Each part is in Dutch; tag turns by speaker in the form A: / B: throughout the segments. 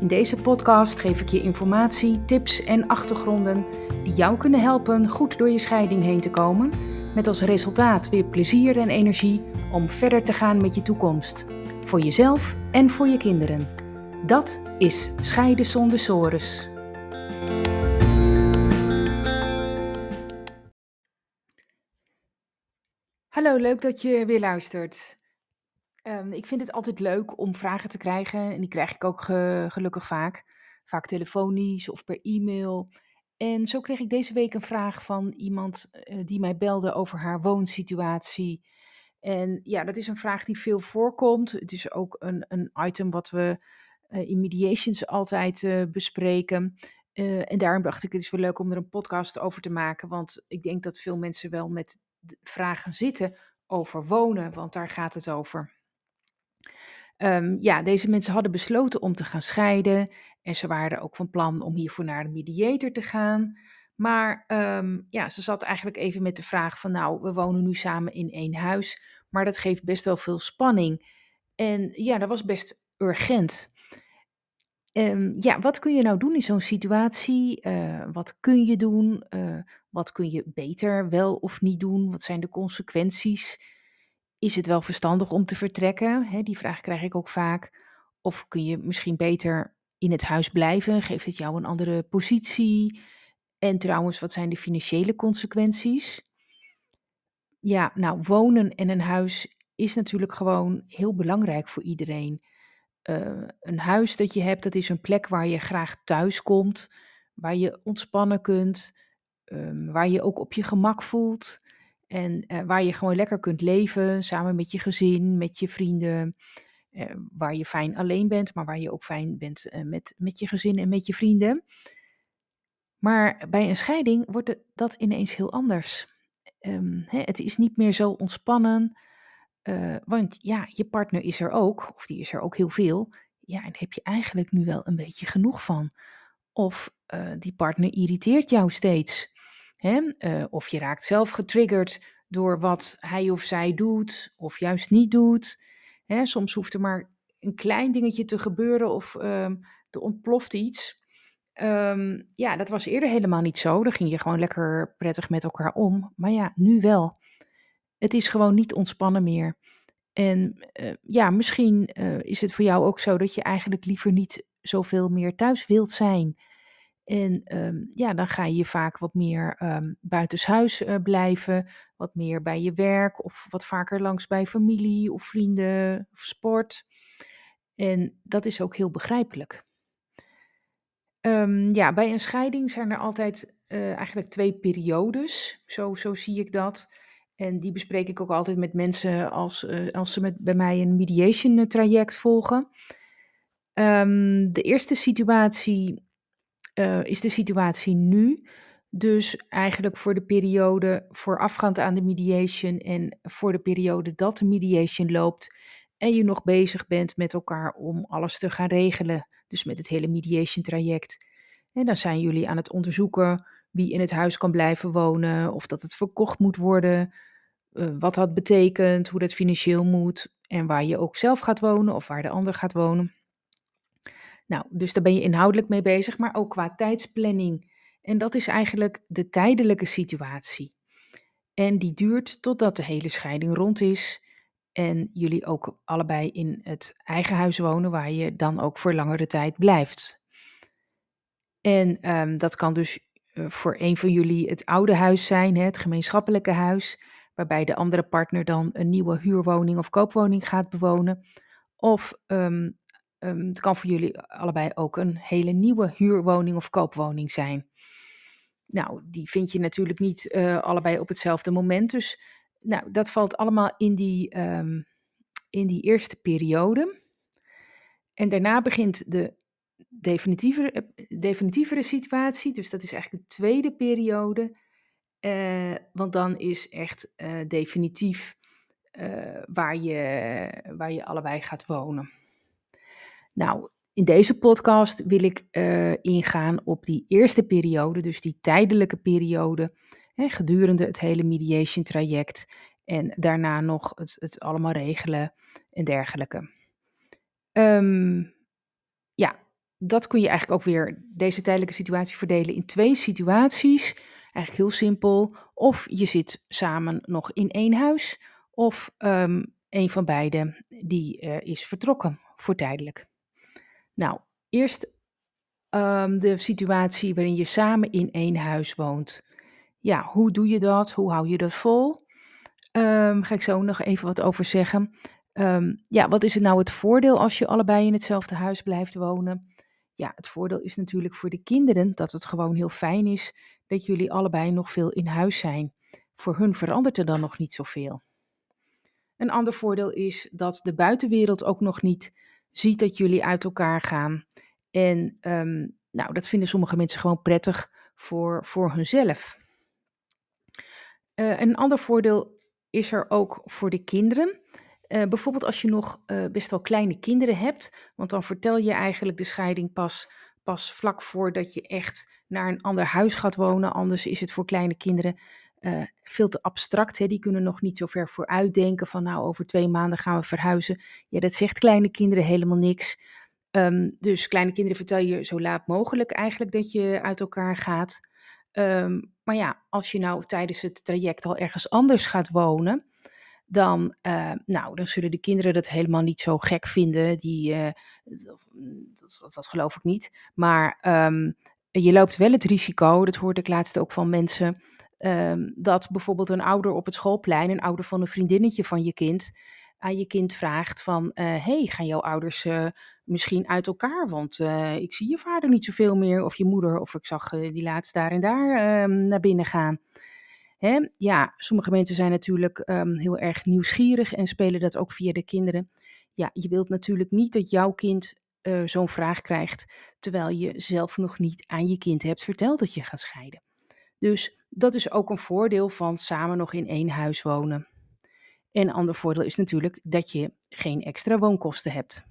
A: In deze podcast geef ik je informatie, tips en achtergronden die jou kunnen helpen goed door je scheiding heen te komen, met als resultaat weer plezier en energie om verder te gaan met je toekomst, voor jezelf en voor je kinderen. Dat is Scheiden zonder sores. Hallo, leuk dat je weer luistert. Ehm, ik vind het altijd leuk om vragen te krijgen en die krijg ik ook gelukkig vaak. Vaak telefonisch of per e-mail. En zo kreeg ik deze week een vraag van iemand eh, die mij belde over haar woonsituatie. En ja, dat is een vraag die veel voorkomt. Het is ook een, een item wat we uh, in mediations altijd uh, bespreken. en daarom dacht ik, het is wel leuk om er een podcast over te maken. Want ik denk dat veel mensen wel met vragen zitten over wonen, want daar gaat het over. Um, ja, deze mensen hadden besloten om te gaan scheiden. En ze waren ook van plan om hiervoor naar de mediator te gaan. Maar um, ja, ze zat eigenlijk even met de vraag van, nou, we wonen nu samen in één huis. Maar dat geeft best wel veel spanning. En ja, dat was best urgent. Um, ja, wat kun je nou doen in zo'n situatie? Uh, wat kun je doen? Uh, wat kun je beter wel of niet doen? Wat zijn de consequenties? Is het wel verstandig om te vertrekken? die vraag krijg ik ook vaak. Of kun je misschien beter in het huis blijven? Geeft het jou een andere positie? En trouwens, wat zijn de financiële consequenties? Ja, nou, wonen en een huis is natuurlijk gewoon heel belangrijk voor iedereen. Uh, een huis dat je hebt, dat is een plek waar je graag thuis komt, waar je ontspannen kunt, um, waar je ook op je gemak voelt. En uh, waar je gewoon lekker kunt leven, samen met je gezin, met je vrienden. Uh, waar je fijn alleen bent, maar waar je ook fijn bent uh, met, met je gezin en met je vrienden. Maar bij een scheiding wordt dat ineens heel anders. Um, hè, het is niet meer zo ontspannen. want ja, je partner is er ook, of die is er ook heel veel. Ja, en daar heb je eigenlijk nu wel een beetje genoeg van. Of die partner irriteert jou steeds. Hè? Uh, of je raakt zelf getriggerd door wat hij of zij doet, of juist niet doet. Hè? Soms hoeft er maar een klein dingetje te gebeuren of um, er ontploft iets. Um, ja, dat was eerder helemaal niet zo. Dan ging je gewoon lekker prettig met elkaar om. Maar ja, nu wel. Het is gewoon niet ontspannen meer. En uh, ja, misschien uh, is het voor jou ook zo dat je eigenlijk liever niet zoveel meer thuis wilt zijn. En um, ja, dan ga je vaak wat meer um, buitenshuis uh, blijven, wat meer bij je werk of wat vaker langs bij familie of vrienden of sport. En dat is ook heel begrijpelijk. Um, ja, bij een scheiding zijn er altijd uh, eigenlijk twee periodes, zo, zo zie ik dat. En die bespreek ik ook altijd met mensen als, uh, als ze met, bij mij een mediation traject volgen. de eerste situatie uh, is de situatie nu. Dus eigenlijk voor de periode voorafgaand aan de mediation en voor de periode dat de mediation loopt en je nog bezig bent met elkaar om alles te gaan regelen. Dus met het hele mediation traject. En dan zijn jullie aan het onderzoeken wie in het huis kan blijven wonen, of dat het verkocht moet worden, uh, wat dat betekent, hoe dat financieel moet en waar je ook zelf gaat wonen of waar de ander gaat wonen. Nou, dus daar ben je inhoudelijk mee bezig, maar ook qua tijdsplanning. En dat is eigenlijk de tijdelijke situatie. En die duurt totdat de hele scheiding rond is en jullie ook allebei in het eigen huis wonen, waar je dan ook voor langere tijd blijft. En um, dat kan dus uh, voor een van jullie het oude huis zijn, het gemeenschappelijke huis, waarbij de andere partner dan een nieuwe huurwoning of koopwoning gaat bewonen. Of um, Um, het kan voor jullie allebei ook een hele nieuwe huurwoning of koopwoning zijn. Nou, die vind je natuurlijk niet uh, allebei op hetzelfde moment. Dus nou, dat valt allemaal in die, um, in die eerste periode. En daarna begint de definitievere, eh, definitievere situatie, dus dat is eigenlijk de tweede periode. Eh, want dan is echt eh, definitief eh, waar, je, waar je allebei gaat wonen. Nou, in deze podcast wil ik eh, ingaan op die eerste periode, dus die tijdelijke periode, hè, gedurende het hele mediation traject. En daarna nog het, het allemaal regelen en dergelijke. Ehm, ja, dat kun je eigenlijk ook weer, deze tijdelijke situatie, verdelen in twee situaties. Eigenlijk heel simpel. Of je zit samen nog in één huis, of um, een van beiden die uh, is vertrokken voor tijdelijk. Nou, eerst um, de situatie waarin je samen in één huis woont. Ja, hoe doe je dat? Hoe hou je dat vol? Um, ga ik zo nog even wat over zeggen. Um, ja, wat is het nou het voordeel als je allebei in hetzelfde huis blijft wonen? Ja, het voordeel is natuurlijk voor de kinderen dat het gewoon heel fijn is dat jullie allebei nog veel in huis zijn. Voor hun verandert er dan nog niet zoveel. Een ander voordeel is dat de buitenwereld ook nog niet ziet dat jullie uit elkaar gaan. En um, nou, dat vinden sommige mensen gewoon prettig voor, voor hunzelf. Uh, een ander voordeel is er ook voor de kinderen. Uh, bijvoorbeeld als je nog uh, best wel kleine kinderen hebt, want dan vertel je eigenlijk de scheiding pas, pas vlak voordat je echt naar een ander huis gaat wonen. Anders is het voor kleine kinderen uh, veel te abstract. Hè? Die kunnen nog niet zo ver vooruit denken van nou over twee maanden gaan we verhuizen. Ja, dat zegt kleine kinderen helemaal niks. Um, dus kleine kinderen vertel je zo laat mogelijk eigenlijk dat je uit elkaar gaat. Um, maar ja, als je nou tijdens het traject al ergens anders gaat wonen, dan, uh, nou, dan zullen de kinderen dat helemaal niet zo gek vinden. Die, uh, dat, dat, dat, geloof ik niet. Maar um, je loopt wel het risico, dat hoorde ik laatst ook van mensen, um, dat bijvoorbeeld een ouder op het schoolplein, een ouder van een vriendinnetje van je kind, aan je kind vraagt van, uh, hey, gaan jouw ouders uh, misschien uit elkaar? Want uh, ik zie je vader niet zoveel meer, of je moeder, of ik zag die laatst daar en daar um, naar binnen gaan. Hè? Ja, sommige mensen zijn natuurlijk um, heel erg nieuwsgierig en spelen dat ook via de kinderen. Ja, je wilt natuurlijk niet dat jouw kind zo'n vraag krijgt, terwijl je zelf nog niet aan je kind hebt verteld dat je gaat scheiden. Dus dat is ook een voordeel van samen nog in één huis wonen. En een ander voordeel is natuurlijk dat je geen extra woonkosten hebt.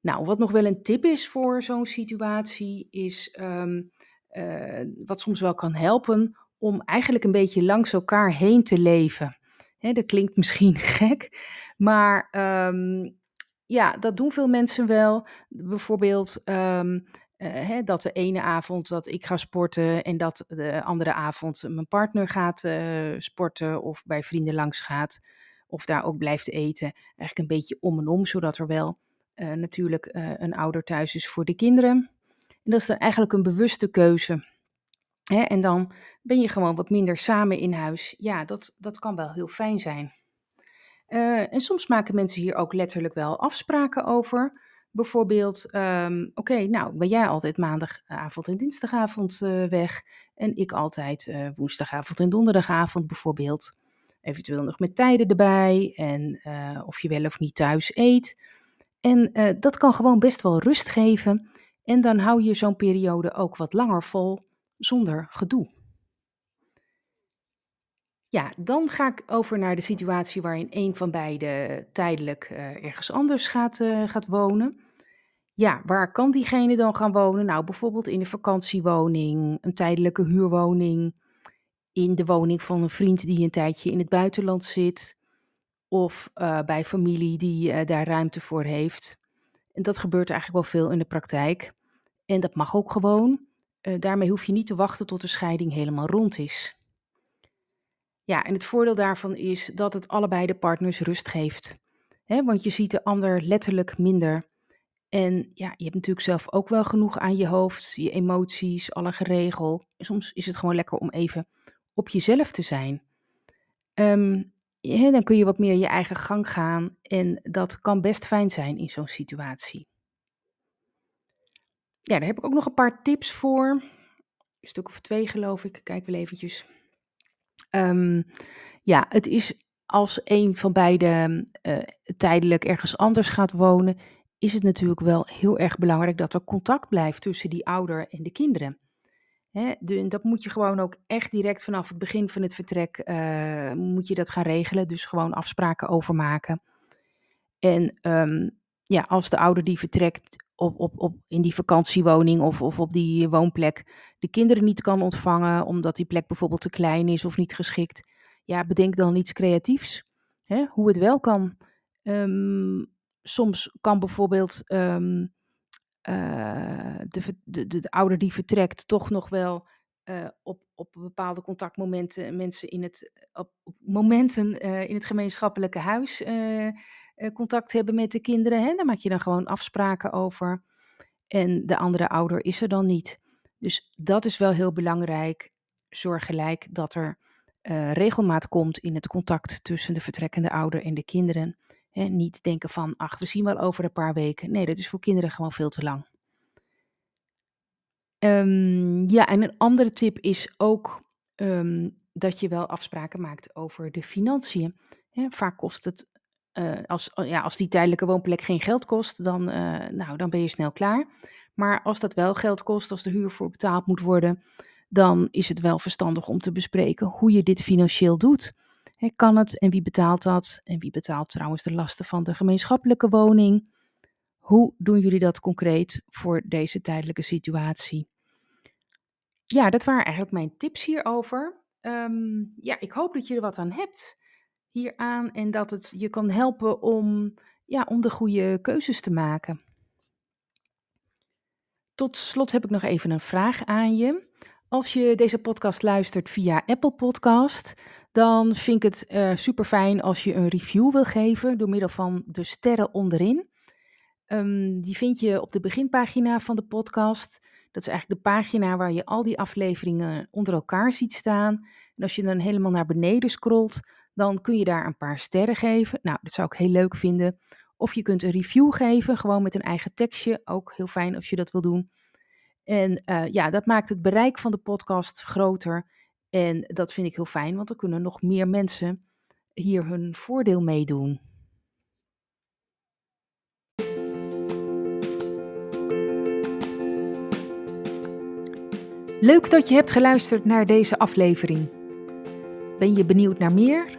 A: Nou, wat nog wel een tip is voor zo'n situatie, is um, uh, wat soms wel kan helpen om eigenlijk een beetje langs elkaar heen te leven. Dat klinkt misschien gek, maar um, ja, dat doen veel mensen wel. Bijvoorbeeld uh, hè, dat de ene avond dat ik ga sporten en dat de andere avond mijn partner gaat uh, sporten of bij vrienden langs gaat of daar ook blijft eten. Eigenlijk een beetje om en om, zodat er wel uh, natuurlijk een ouder thuis is voor de kinderen. En dat is dan eigenlijk een bewuste keuze. Hè, en dan ben je gewoon wat minder samen in huis. Ja, dat, dat kan wel heel fijn zijn. en soms maken mensen hier ook letterlijk wel afspraken over. Bijvoorbeeld, um, oké, nou ben jij altijd maandagavond en dinsdagavond uh, weg en ik altijd uh, woensdagavond en donderdagavond bijvoorbeeld. Eventueel nog met tijden erbij en uh, of je wel of niet thuis eet. En dat kan gewoon best wel rust geven en dan hou je zo'n periode ook wat langer vol zonder gedoe. Ja, dan ga ik over naar de situatie waarin een van beiden tijdelijk uh, ergens anders gaat, uh, gaat wonen. Ja, waar kan diegene dan gaan wonen? Nou, bijvoorbeeld in een vakantiewoning, een tijdelijke huurwoning, in de woning van een vriend die een tijdje in het buitenland zit, of uh, bij familie die daar ruimte voor heeft. En dat gebeurt eigenlijk wel veel in de praktijk. En dat mag ook gewoon. daarmee hoef je niet te wachten tot de scheiding helemaal rond is. Ja, en het voordeel daarvan is dat het allebei de partners rust geeft. He, want je ziet de ander letterlijk minder. En ja, je hebt natuurlijk zelf ook wel genoeg aan je hoofd, je emoties, alle geregel. Soms is het gewoon lekker om even op jezelf te zijn. He, dan kun je wat meer je eigen gang gaan en dat kan best fijn zijn in zo'n situatie. Ja, daar heb ik ook nog een paar tips voor. Een stuk of twee geloof ik. Kijk wel eventjes. Um, ja, het is als een van beiden uh, tijdelijk ergens anders gaat wonen, is het natuurlijk wel heel erg belangrijk dat er contact blijft tussen die ouder en de kinderen. Hè, dat moet je gewoon ook echt direct vanaf het begin van het vertrek uh, moet je dat gaan regelen. Dus gewoon afspraken overmaken. En um, ja, als de ouder die vertrekt op, op, op, in die vakantiewoning of, of op die woonplek de kinderen niet kan ontvangen omdat die plek bijvoorbeeld te klein is of niet geschikt. Ja, bedenk dan iets creatiefs. Hè, hoe het wel kan. Um, soms kan bijvoorbeeld um, uh, de, de, de, de, ouder die vertrekt toch nog wel uh, op, op bepaalde contactmomenten mensen in het, op, momenten uh, in het gemeenschappelijke huis contact hebben met de kinderen. Hè? Daar maak je dan gewoon afspraken over. En de andere ouder is er dan niet. Dus dat is wel heel belangrijk. Zorg gelijk dat er regelmaat komt in het contact tussen de vertrekkende ouder en de kinderen niet denken van, ach, we zien wel over een paar weken. Nee, dat is voor kinderen gewoon veel te lang. Um, ja, en een andere tip is ook um, dat je wel afspraken maakt over de financiën. vaak kost het, uh, als, ja, als die tijdelijke woonplek geen geld kost, dan, uh, nou, dan ben je snel klaar. Maar als dat wel geld kost, als de huur voor betaald moet worden, dan is het wel verstandig om te bespreken hoe je dit financieel doet kan het en wie betaalt dat? En wie betaalt trouwens de lasten van de gemeenschappelijke woning? Hoe doen jullie dat concreet voor deze tijdelijke situatie? Ja, dat waren eigenlijk mijn tips hierover. Um, ja, ik hoop dat je er wat aan hebt hieraan en dat het je kan helpen om, ja, om de goede keuzes te maken. Tot slot heb ik nog even een vraag aan je. Als je deze podcast luistert via Apple Podcast, dan vind ik het uh, eh, super fijn als je een review wil geven door middel van de sterren onderin. Um, die vind je op de beginpagina van de podcast. Dat is eigenlijk de pagina waar je al die afleveringen onder elkaar ziet staan. En als je dan helemaal naar beneden scrolt, dan kun je daar een paar sterren geven. Nou, dat zou ik heel leuk vinden. Of je kunt een review geven, gewoon met een eigen tekstje. Ook heel fijn als je dat wil doen. En uh, ja, dat maakt het bereik van de podcast groter. En dat vind ik heel fijn, want dan kunnen nog meer mensen hier hun voordeel meedoen. Leuk dat je hebt geluisterd naar deze aflevering. Ben je benieuwd naar meer?